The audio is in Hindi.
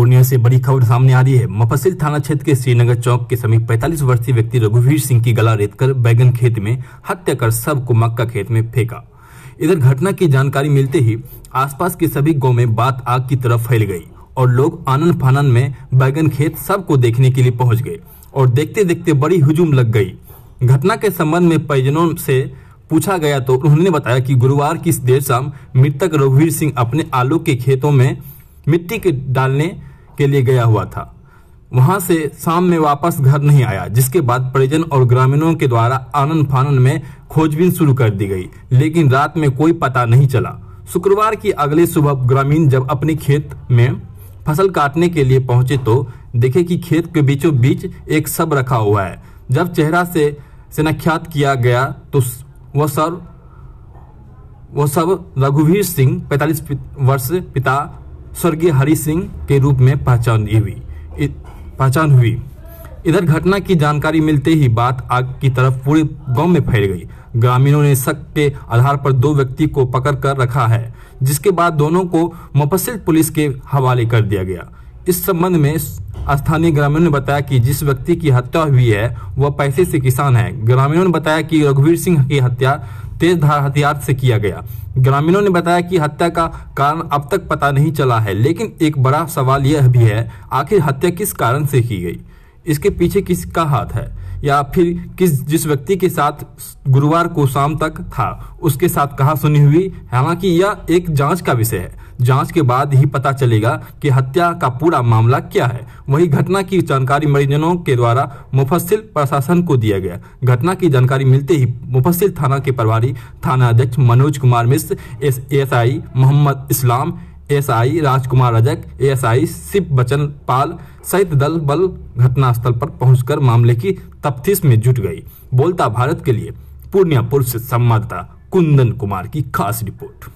पूर्णिया से बड़ी खबर सामने आ रही है। मफसिल थाना क्षेत्र के श्रीनगर चौक के समीप 45 वर्षीय व्यक्ति रघुवीर सिंह की गला रेतकर बैगन खेत में हत्या कर सबको मक्का खेत में फेंका। इधर घटना की जानकारी मिलते ही आसपास के सभी गाँव में बात आग की तरफ़ फैल गई और लोग आनंद फानन में बैगन खेत सबको देखने के लिए पहुँच गए और देखते देखते बड़ी हुजूम लग गई। घटना के संबंध में परिजनों से पूछा गया तो उन्होंने बताया कि गुरुवार की देर शाम मृतक रघुवीर सिंह अपने आलू के खेतों में मिट्टी के डालने के लिए गया हुआ था। वहाँ से शाम में वापस घर नहीं आया, जिसके बाद परिजन और ग्रामीणों के द्वारा आनंद फानन में खोजबीन शुरू कर दी गई, लेकिन रात में कोई पता नहीं चला। शुक्रवार की अगले सुबह ग्रामीण जब अपने खेत में फ़सल काटने के लिए पहुँचे तो देखे कि खेत के बीचों बीच एक सब रखा हुआ है। जब चेहरा से शनाख्यात किया गया तो वह सब वह सब रघुवीर सिंह 45 वर्ष पिता स्वर्गीय हरि सिंह के रूप में पहचान हुई। पहचान हुई। इधर घटना की जानकारी मिलते ही बात आग की तरफ़ पूरे गाँव में फैल गई। ग्रामीणों ने शक के आधार पर दो व्यक्ति को पकड़ कर रखा है, जिसके बाद दोनों को मुफस्सिल पुलिस के हवाले कर दिया गया। इस संबंध में स्थानीय ग्रामीणों ने बताया कि जिस व्यक्ति की हत्या हुई है, वह पैसे से किसान है। ग्रामीणों ने बताया कि रघुवीर सिंह की हत्या तेज हथियार से किया गया। ग्रामीणों ने बताया कि हत्या का कारण अब तक पता नहीं चला है, लेकिन एक बड़ा सवाल यह भी है, आखिर हत्या किस कारण से की गई? इसके पीछे किसका हाथ है? या फिर किस, जिस व्यक्ति के साथ गुरुवार को शाम तक था, उसके साथ कहा सुनी हुई? हालाँकि यह एक जाँच का विषय है। जाँच के बाद ही पता चलेगा कि हत्या का पूरा मामला क्या है। वही घटना की जानकारी मरीजनों के द्वारा मुफस्सिल प्रशासन को दिया गया। घटना की जानकारी मिलते ही मुफस्सिल थाना के प्रभारी थाना अध्यक्ष Manoj Kumar Mishra, S S I Mohammad Islam, SI Rajkumar Rajak ASI Shiv Bachan Pal सहित दल बल घटनास्थल पर पहुंचकर मामले की तफ्तीश में जुट गई। बोलता भारत के लिए, पूर्णिया पूर्व से संवाददाता कुंदन कुमार की खास रिपोर्ट।